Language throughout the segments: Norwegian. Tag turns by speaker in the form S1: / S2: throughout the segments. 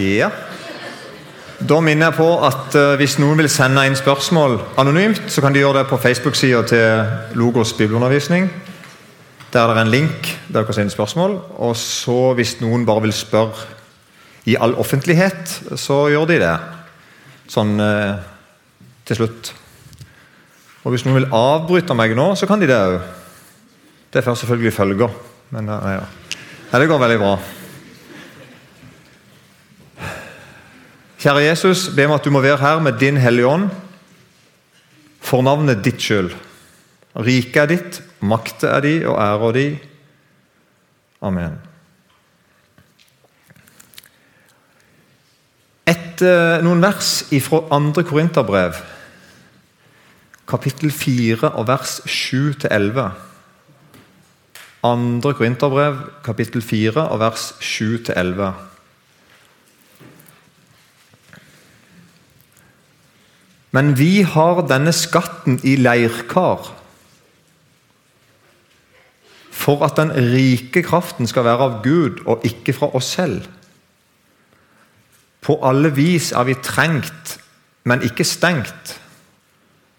S1: Ja. Da minner jeg på at eh, hvis noen vil sende inn spørsmål anonymt, så kan de gjøre det på Facebook-sida til Logos bibelundervisning. Der er det en link der dere sender sende spørsmål. Og så hvis noen bare vil spørre i all offentlighet, så gjør de det. Sånn eh, til slutt. Og hvis noen vil avbryte meg nå, så kan de det òg. Det får selvfølgelig følger. Men eh, ja. ja, det går veldig bra. Kjære Jesus, be om at du må være her med din Hellige Ånd for navnet ditt skyld. Riket er ditt, makta er di og æra di. Amen. Etter noen vers fra andre Korinterbrev, kapittel 4 og vers 7-11. Andre Korinterbrev, kapittel 4 og vers 7-11. Men vi har denne skatten i leirkar for at den rike kraften skal være av Gud og ikke fra oss selv. På alle vis er vi trengt, men ikke stengt.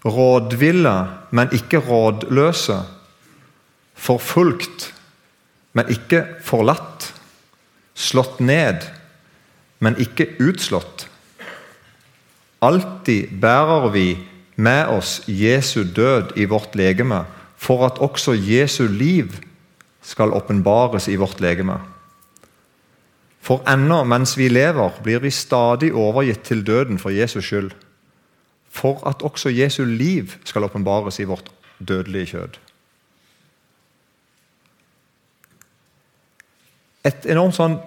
S1: Rådville, men ikke rådløse. Forfulgt, men ikke forlatt. Slått ned, men ikke utslått. Alltid bærer vi med oss Jesu død i vårt legeme, for at også Jesu liv skal åpenbares i vårt legeme. For ennå mens vi lever, blir vi stadig overgitt til døden for Jesus skyld, for at også Jesu liv skal åpenbares i vårt dødelige kjød. Et enormt sånn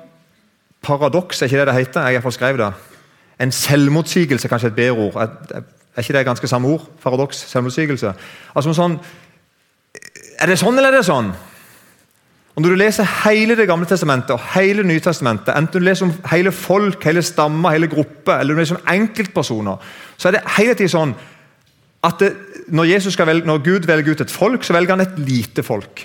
S1: paradoks, er ikke det det heter? Jeg har skrevet det. En selvmotsigelse, kanskje et bedre ord. Er, ikke det ganske samme ord? Paradoks? Selvmotsigelse. Altså sånn, Er det sånn, eller er det sånn? Og Når du leser hele Det gamle testamentet og hele Nytestamentet, enten du leser om hele folk, hele stammer, hele grupper, eller du leser om enkeltpersoner, så er det hele tiden sånn at det, når, velge, når Gud velger ut et folk, så velger han et lite folk.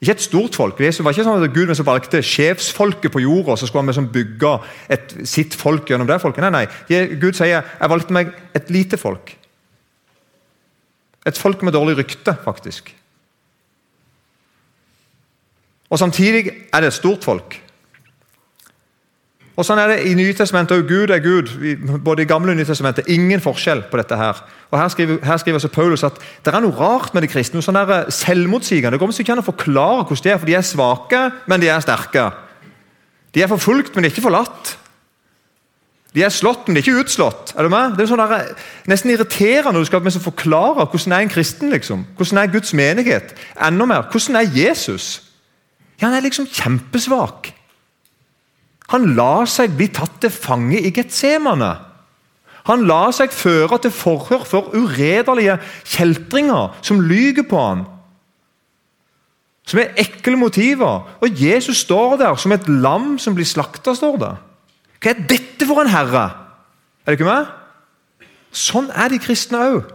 S1: Ikke et stort folk. Jesus var ikke sånn at Gud som valgte sjefsfolket på jorda, så skulle han liksom bygge et, sitt folk gjennom det folket. Nei, nei. Gud sier jeg valgte meg et lite folk. Et folk med dårlig rykte, faktisk. Og Samtidig er det et stort folk. Og Sånn er det i Nytestamentet òg. Gud er Gud. både i gamle og Nytestamentet. Ingen forskjell på dette. her. Og Her skriver, her skriver Paulus at det er noe rart med de kristne. noe sånn der eh, selvmotsigende. Det går ikke an å forklare hvordan de er, for de er svake, men de er sterke. De er forfulgt, men de er ikke forlatt. De er slått, men de er ikke utslått. Er du med? Det er sånn der, eh, nesten irriterende når du skal liksom forklare hvordan er en kristen. liksom. Hvordan er Guds menighet? Enda mer, hvordan er Jesus? Ja, Han er liksom kjempesvak. Han la seg bli tatt til fange i Getsemane. Han la seg føre til forhør for uredelige kjeltringer som lyger på ham. Som er ekle motiver. Og Jesus står der som et lam som blir slakta. Hva er dette for en herre? Er det ikke med? Sånn er de kristne òg.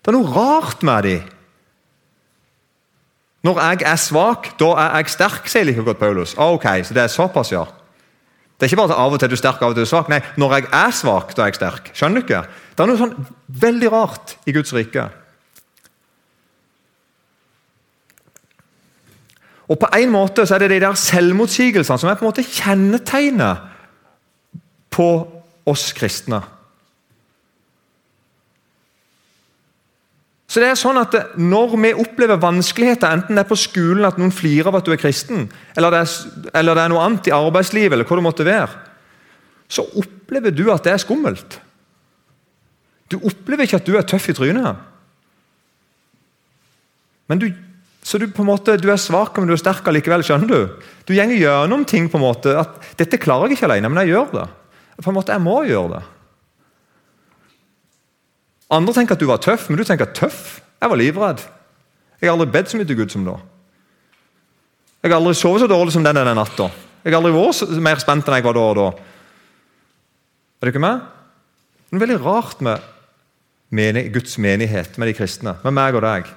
S1: Det er noe rart med dem. Når jeg er svak, da er jeg sterk, sier like godt Paulus. Ok, så det er såpass, ja. Det er ikke bare at av og til er du sterk, av og til er du svak. Nei, når jeg er svak, da er jeg sterk. Skjønner du ikke? Det er noe sånn veldig rart i Guds rike. Og På en måte så er det de der selvmotsigelsene som er på en måte kjennetegnet på oss kristne. Så det er sånn at Når vi opplever vanskeligheter, enten det er på skolen at noen flirer av at du er kristen, eller det er, eller det er noe annet i arbeidslivet, eller hva det måtte være, så opplever du at det er skummelt. Du opplever ikke at du er tøff i trynet. Men du, så du, på en måte, du er svak, men du er sterk allikevel. skjønner Du Du gjenger gjennom ting på en måte at 'Dette klarer jeg ikke alene, men jeg gjør det.' På en måte, Jeg må gjøre det. Andre tenker at du var tøff, men du tenker at tøff? Jeg var livredd. Jeg har aldri bedt så mye til Gud som da. Jeg har aldri sovet så dårlig som den denne natta. Jeg har aldri vært mer spent enn jeg var da og da. Er du ikke med? Det er veldig rart med Guds menighet, med de kristne, med meg og deg.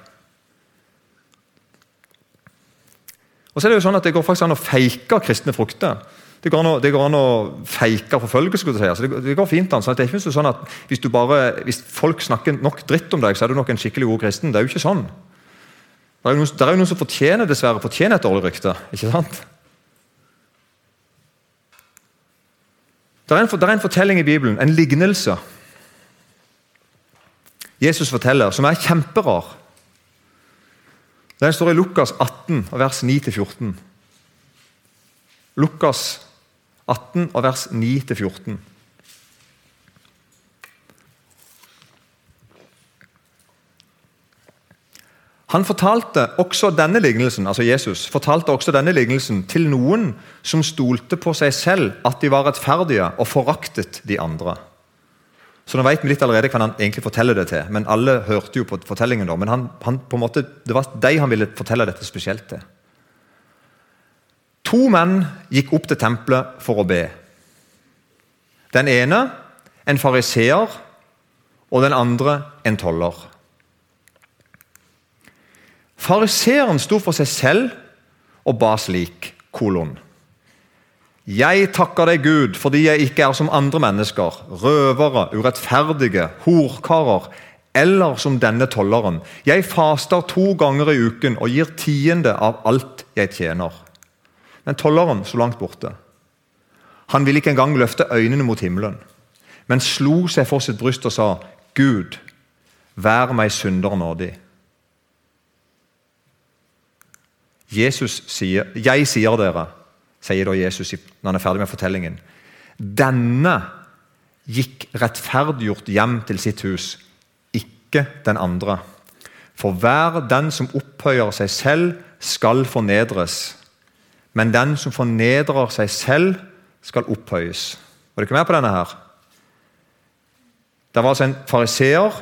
S1: Og så er Det jo sånn at det går faktisk an å feike kristne frukter. Det går an å, det går an å feike forfølgelse. si. Altså, det, det, går fint an. Så det er ikke sånn at hvis, bare, hvis, folk snakker nok dritt om deg, så er du nok en skikkelig god kristen. Det er jo ikke sånn. Det er jo noen, er noen som fortjener dessverre fortjener et dårlig rykte. ikke sant? Det er, en, det er en fortelling i Bibelen, en lignelse, Jesus forteller, som er kjemperar. Den står i Lukas 18, vers 9-14. Lukas 18, vers 9-14. Han fortalte også denne lignelsen altså Jesus, fortalte også denne lignelsen til noen som stolte på seg selv at de var rettferdige og foraktet de andre. Så nå vet vi litt allerede hva han egentlig forteller det til. men Alle hørte jo på fortellingen da, men han, han, på en måte, det var de han ville fortelle dette spesielt til. To menn gikk opp til tempelet for å be. Den ene en fariseer, og den andre en toller. Fariseeren sto for seg selv og ba slik, kolon. Jeg takker deg, Gud, fordi jeg ikke er som andre mennesker, røvere, urettferdige, horkarer eller som denne tolleren. Jeg faster to ganger i uken og gir tiende av alt jeg tjener. Men tolleren så langt borte. Han ville ikke engang løfte øynene mot himmelen, men slo seg for sitt bryst og sa, Gud, vær meg synder nådig. Jesus sier, 'Jeg sier dere', sier da Jesus når han er ferdig med fortellingen. Denne gikk rettferdiggjort hjem til sitt hus, ikke den andre. For hver den som opphøyer seg selv, skal fornedres. Men den som fornedrer seg selv, skal opphøyes. Var det ikke med på denne her? Det var altså en fariseer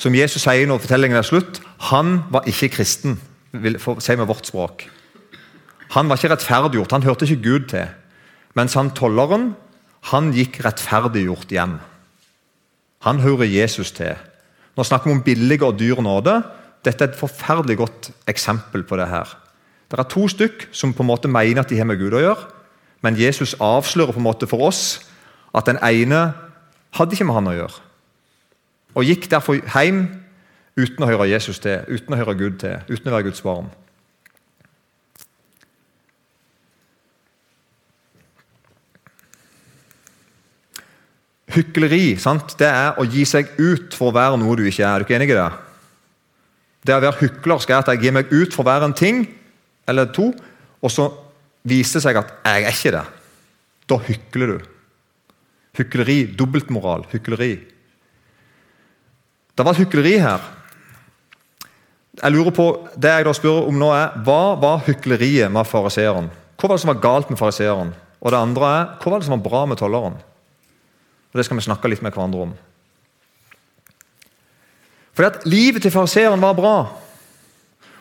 S1: som Jesus sier når fortellingen er slutt. Han var ikke kristen vil si med vårt språk. Han var ikke rettferdiggjort, han hørte ikke Gud til. Mens han tolleren han gikk rettferdiggjort hjem. Han hører Jesus til. Nå snakker vi om billig og dyr nåde. Dette er et forferdelig godt eksempel på det her. Det er to stykk som på en måte mener at de har med Gud å gjøre, men Jesus avslører på en måte for oss at den ene hadde ikke med han å gjøre. Og gikk derfor hjem uten å høre Jesus til, uten å høre Gud til, uten å være Guds barn. Hykleri sant? det er å gi seg ut for å være noe du ikke er. Er du ikke enig i det? Det å være hyklersk er at jeg gir meg ut for å være en ting eller to, og så viser det seg at jeg er ikke det. Da hykler du. Hykleri, dobbeltmoral, hykleri. Det var hykleri her jeg lurer på, Det jeg da spør om nå er, Hva var hykleriet med fariseeren? Hva var det som var galt med fariseeren? Og det andre er, hva var det som var bra med tolleren? Og Det skal vi snakke litt med hverandre om. Fordi at Livet til fariseeren var bra.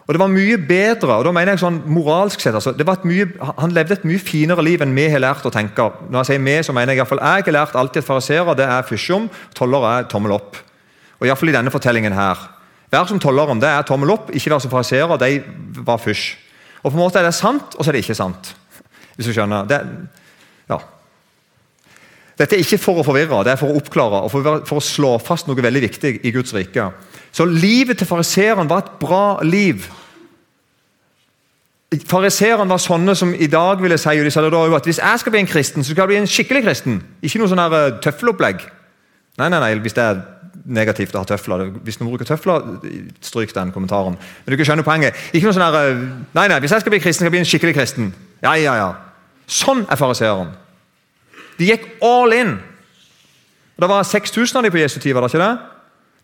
S1: Og det var mye bedre. og da mener jeg sånn moralsk sett, altså, mye, Han levde et mye finere liv enn vi har lært å tenke. Når jeg sier vi, så mener Jeg i hvert fall, jeg har lært alltid at fariserer er fysjom, toller er tommel opp. Og i, hvert fall i denne fortellingen her. Vær som tolleren, det er tommel opp. Ikke vær som fariserer, de var fysj. Og på en måte er det sant, og så er det ikke sant. Hvis du skjønner. Det, ja. Dette er ikke for å forvirre, det er for å oppklare og for å slå fast noe veldig viktig i Guds rike. Så livet til fariseeren var et bra liv. Fariseerne var sånne som i dag ville si at hvis jeg skal bli en kristen, så skal jeg bli en skikkelig kristen. Ikke noe sånn her eh, tøffelopplegg. Nei, nei, nei, hvis det er negativt å ha tøfler. Hvis noen bruker tøfler, stryk den kommentaren. Men du kan skjønne poenget. Ikke noe sånn her, eh, Nei, nei, hvis jeg skal bli kristen, skal jeg bli en skikkelig kristen. Ja, ja, ja. Sånn er fariseeren. De gikk all in. Det var 6000 av dem på Jesu tid. var det ikke det?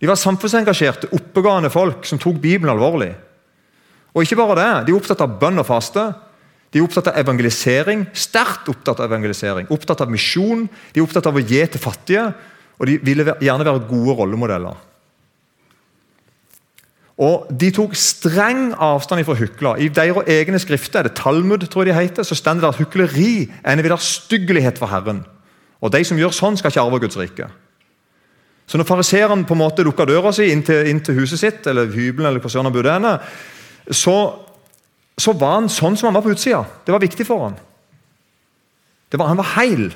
S1: De var samfunnsengasjerte, oppegående folk som tok Bibelen alvorlig. Og ikke bare det, De er opptatt av bønn og faste. De er opptatt av evangelisering, sterkt opptatt av evangelisering. Opptatt av misjon, de er opptatt av å gi til fattige. Og de ville gjerne være gode rollemodeller. Og De tok streng avstand fra hykla. I deres egne skrifter, er det Talmud, tror jeg de heter, så står det at hykleri er en vederstyggelighet for Herren. Og De som gjør sånn, skal ikke arve Guds rike. Så når fariseeren på en måte lukker døra si inn til, inn til, huset sitt, eller hybelen, eller hvor han bodde henne, så, så var han sånn som han var på utsida. Det var viktig for han. Var, han var heil.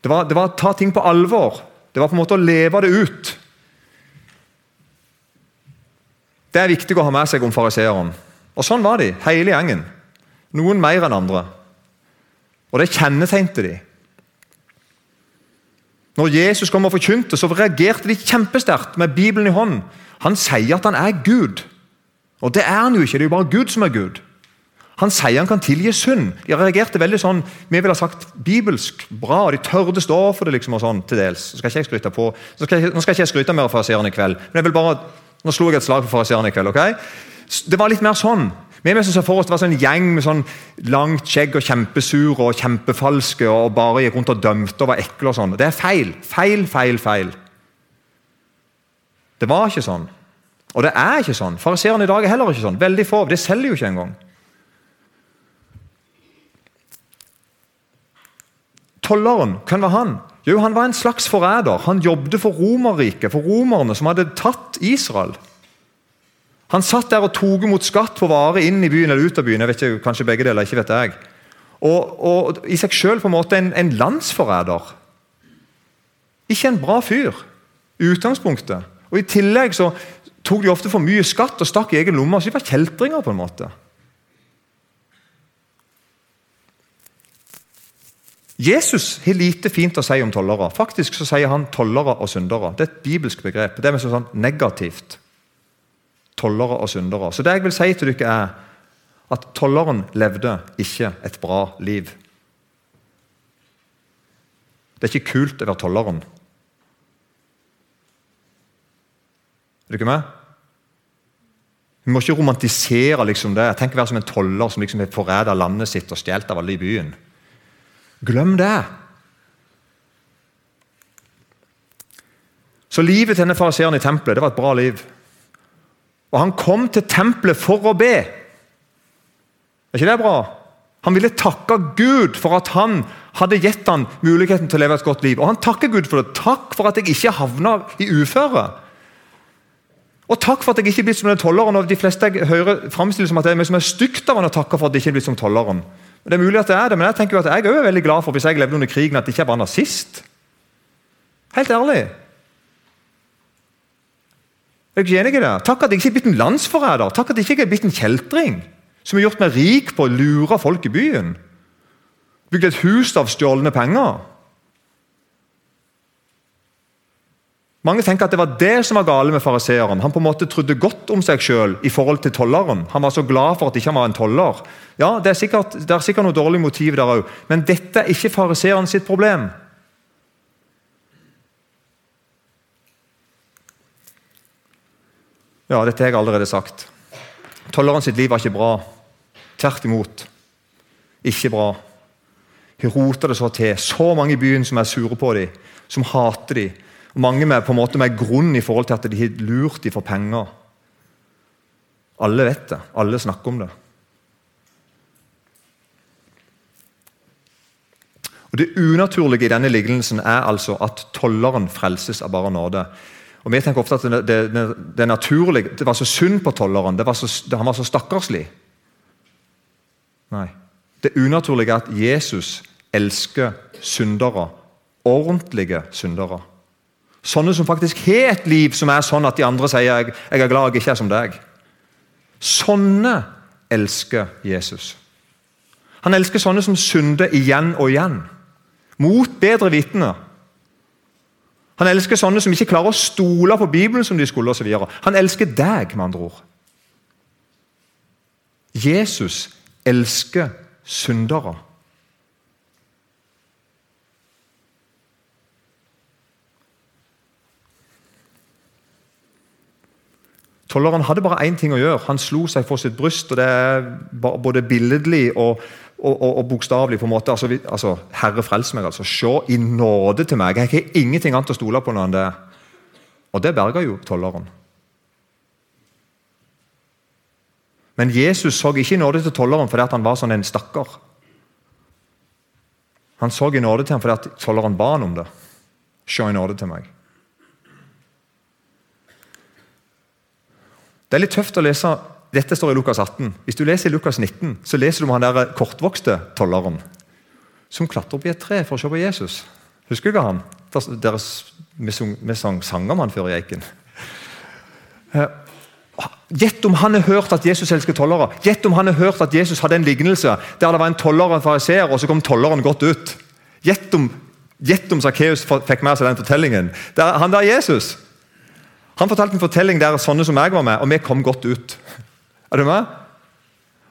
S1: Det var, det var å ta ting på alvor. Det var på en måte å leve det ut. Det er viktig å ha med seg om fariseeren. Og sånn var de, hele gjengen. Noen mer enn andre. Og det kjennetegnte de. Når Jesus kom og forkynte, så reagerte de kjempesterkt med Bibelen i hånd. Han sier at han er Gud. Og det er han jo ikke, det er jo bare Gud som er Gud. Han sier han kan tilgi synd. De reagerte veldig sånn, vi ville ha sagt bibelsk bra, og de tørde stå for det. liksom og sånn til dels. Så skal ikke jeg skryte på, nå skal, jeg, nå skal ikke jeg skryte mer av fariseerne i kveld, men jeg vil bare, nå slo jeg et slag for fariseerne i kveld. ok? Det var litt mer sånn. Vi så for oss det var sånn en gjeng med sånn langt skjegg og kjempesure og kjempefalske og bare gikk rundt og dømte og var ekle. og sånn. Det er feil. Feil, feil, feil. Det var ikke sånn. Og det er ikke sånn. Fariseerne i dag er heller ikke sånn. Veldig få. Det selger jo ikke engang. Tolleren, hvem var han? Jo, Han var en slags forræder. Han jobbet for Romerriket, for romerne som hadde tatt Israel. Han satt der og tok imot skatt på varer inn i byen eller ut av byen. jeg vet ikke, Kanskje begge deler, ikke vet jeg. Og, og i seg sjøl en, en landsforræder. Ikke en bra fyr i utgangspunktet. Og I tillegg så tok de ofte for mye skatt og stakk i egen lomme. Så de var kjeltringer, på en måte. Jesus har lite fint å si om tollere. Faktisk så sier han tollere og syndere. Det er et bibelsk begrep. Det er sånn negativt. Tollere og syndere. Så det jeg vil si til dere er at tolleren levde ikke et bra liv. Det er ikke kult å være tolleren. Er ikke med? Vi må ikke romantisere liksom det. Tenk å være som en toller som liksom har forræda landet sitt og stjålet av alle i byen. Glem det! Så livet til denne fariseeren i tempelet det var et bra liv. Og han kom til tempelet for å be. Er ikke det bra? Han ville takke Gud for at han hadde gitt han muligheten til å leve et godt liv. Og han takker Gud for det. Takk for at jeg ikke havna i uføre. Og takk for at jeg ikke er blitt som den tolleren. og De fleste jeg hører framstille som at det er meg som er stygt av han å takke for at jeg ikke er blitt som tolleren. Det er mulig at det er det, men jeg tenker jo at jeg er veldig glad for hvis jeg levde under krigen, at jeg ikke var nazist. Helt ærlig. Jeg er enig i det. Takk at jeg ikke er blitt en landsforræder. Takk at jeg ikke er blitt en kjeltring som har gjort meg rik på å lure folk i byen. Bygd et hus av stjålne penger. Mange tenker at det var det som var gale med fariseeren. Han på en måte trodde godt om seg sjøl i forhold til tolleren. Han var så glad for at ikke han var en toller. Ja, Det er sikkert, det er sikkert noe dårlig motiv der òg, men dette er ikke fariseeren sitt problem. Ja, dette har jeg allerede sagt. Tolleren sitt liv var ikke bra. Tvert imot. Ikke bra. Hun rota det så til. Så mange i byen som er sure på dem, som hater dem mange med, på en måte med grunn i forhold til at de har lurt dem for penger. Alle vet det. Alle snakker om det. Og Det unaturlige i denne lignelsen er altså at tolleren frelses av bare nåde. Og Vi tenker ofte at det, det, det, naturlige, det var så synd på tolleren. Var så, han var så stakkarslig. Nei. Det unaturlige er at Jesus elsker syndere. Ordentlige syndere. Sånne som faktisk har et liv som er sånn at de andre sier jeg, jeg er glad jeg ikke er som deg. Sånne elsker Jesus. Han elsker sånne som synder igjen og igjen. Mot bedre vitende. Han elsker sånne som ikke klarer å stole på Bibelen som de skulle. Og så videre. Han elsker deg, med andre ord. Jesus elsker syndere. Tolleren hadde bare én ting å gjøre. Han slo seg for sitt bryst. og Det er både billedlig og, og, og, og bokstavelig. på en måte. Altså, altså, Herre, frels meg. altså. Se i nåde til meg. Jeg har ingenting annet å stole på enn det. Og det berga jo tolleren. Men Jesus så ikke i nåde til tolleren fordi han var sånn en stakkar. Han så i nåde til ham fordi tolleren ba han om det. Se i nåde til meg. Det er litt tøft å lese Dette står i Lukas 18. Hvis du leser i Lukas 19, så leser du om han der kortvokste tolleren. som klatrer opp i et tre for å se på Jesus. Husker dere han? Deres, vi, sang sang om han før i Eiken. Eh, gjett om han har hørt at Jesus elsker tollere. Gjett om han har hørt at Jesus hadde en lignelse der det var en toller og en fariseer, og så kom tolleren godt ut. Gjett om, gjett om Sakkeus fikk med seg den fortellingen. Der, han der Jesus han fortalte en fortelling der sånne som jeg var med, og vi kom godt ut. Er du med?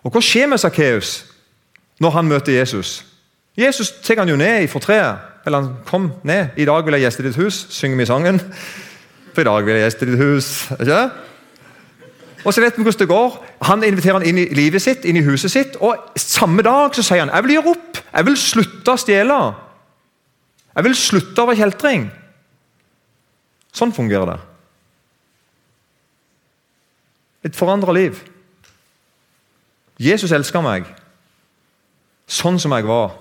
S1: Og Hva skjer med Sakkeus når han møter Jesus? Jesus tar han jo ned fra treet. Eller han kom ned. 'I dag vil jeg gjeste ditt hus', synger vi sangen. For i dag vil jeg gjeste ditt hus. ikke Og så vet vi hvordan det går. Han inviterer han inn i livet sitt, inn i huset sitt. Og samme dag så sier han 'Jeg vil gjøre opp. Jeg vil slutte å stjele'. Jeg vil slutte å være kjeltring. Sånn fungerer det. Et forandra liv. Jesus elsker meg sånn som jeg var.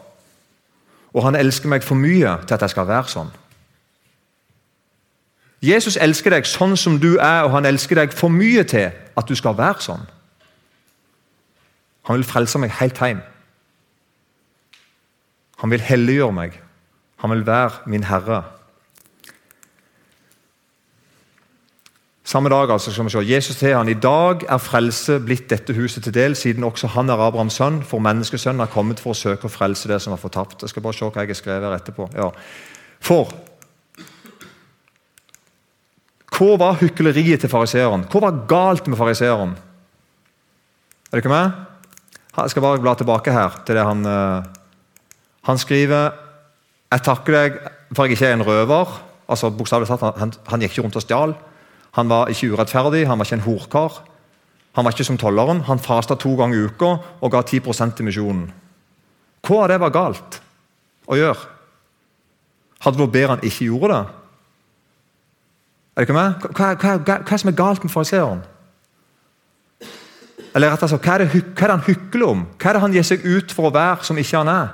S1: Og han elsker meg for mye til at jeg skal være sånn. Jesus elsker deg sånn som du er, og han elsker deg for mye til at du skal være sånn. Han vil frelse meg helt hjem. Han vil helliggjøre meg. Han vil være min herre. Samme dag altså, skal vi se, Jesus til han, I dag er frelse blitt dette huset til del, siden også han er Abrahams sønn, for menneskesønnen er kommet for å søke å frelse det som er fortapt. Jeg skal bare se hva jeg har skrevet her etterpå. Ja. For Hva var hykleriet til fariseeren? Hva var galt med fariseeren? Er du ikke med? Jeg skal bare bla tilbake her til det han uh, Han skriver Jeg takker deg for jeg ikke er en røver. Altså bokstavelig talt, han, han gikk ikke rundt og stjal. Han var ikke urettferdig, han var ikke en horkar. Han var ikke som tolleren. Han fasta to ganger i uka og ga 10 til misjonen. Hva av det var galt å gjøre? Hadde det vært bedre han ikke gjorde det? Er det ikke med? Hva, hva, hva, hva som er galt med fariseeren? Eller rett og slett, hva er, det, hva er det han hykler om? Hva er det han gir seg ut for å være som ikke han er?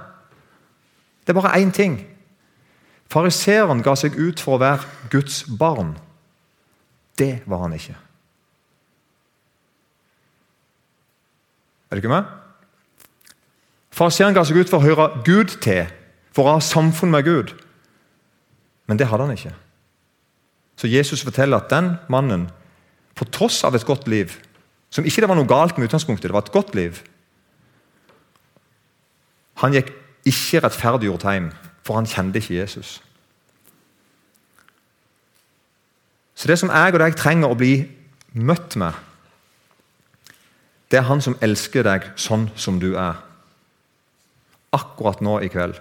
S1: Det er bare én ting. Fariseeren ga seg ut for å være Guds barn. Det var han ikke. Er dere med? Fariseeren ga seg ut for å høre Gud til, for å ha samfunn med Gud. Men det hadde han ikke. Så Jesus forteller at den mannen, på tross av et godt liv Som ikke det var noe galt med utgangspunktet, det var et godt liv Han gikk ikke rettferdiggjort hjem, for han kjente ikke Jesus. Så det som jeg og deg trenger å bli møtt med, det er han som elsker deg sånn som du er. Akkurat nå i kveld.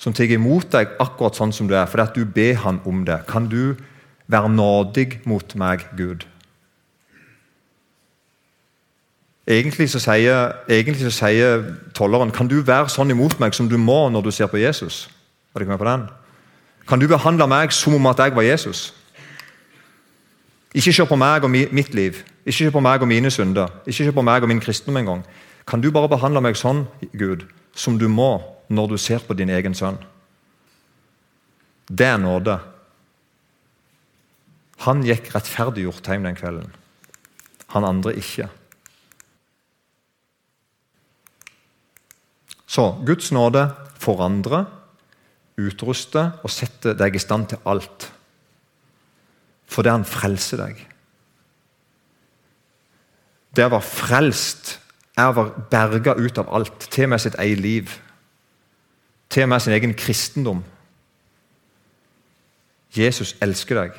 S1: Som tar imot deg akkurat sånn som du er, fordi at du ber han om det. Kan du være nådig mot meg, Gud? Egentlig så sier, egentlig så sier tolleren kan du være sånn imot meg som du må når du ser på Jesus. Var du ikke med på den? Kan du behandle meg som om at jeg var Jesus? Ikke se på meg og mitt liv, ikke se på meg og mine synder, ikke se på meg og min kristendom engang. Kan du bare behandle meg sånn, Gud, som du må når du ser på din egen sønn? Det er nåde. Han gikk rettferdiggjort hjem den kvelden. Han andre ikke. Så Guds nåde forandrer utruste og sette deg i stand til alt. Fordi han frelser deg. Det å være frelst er å være berga ut av alt, til og med sitt eget liv. Til og med sin egen kristendom. Jesus elsker deg.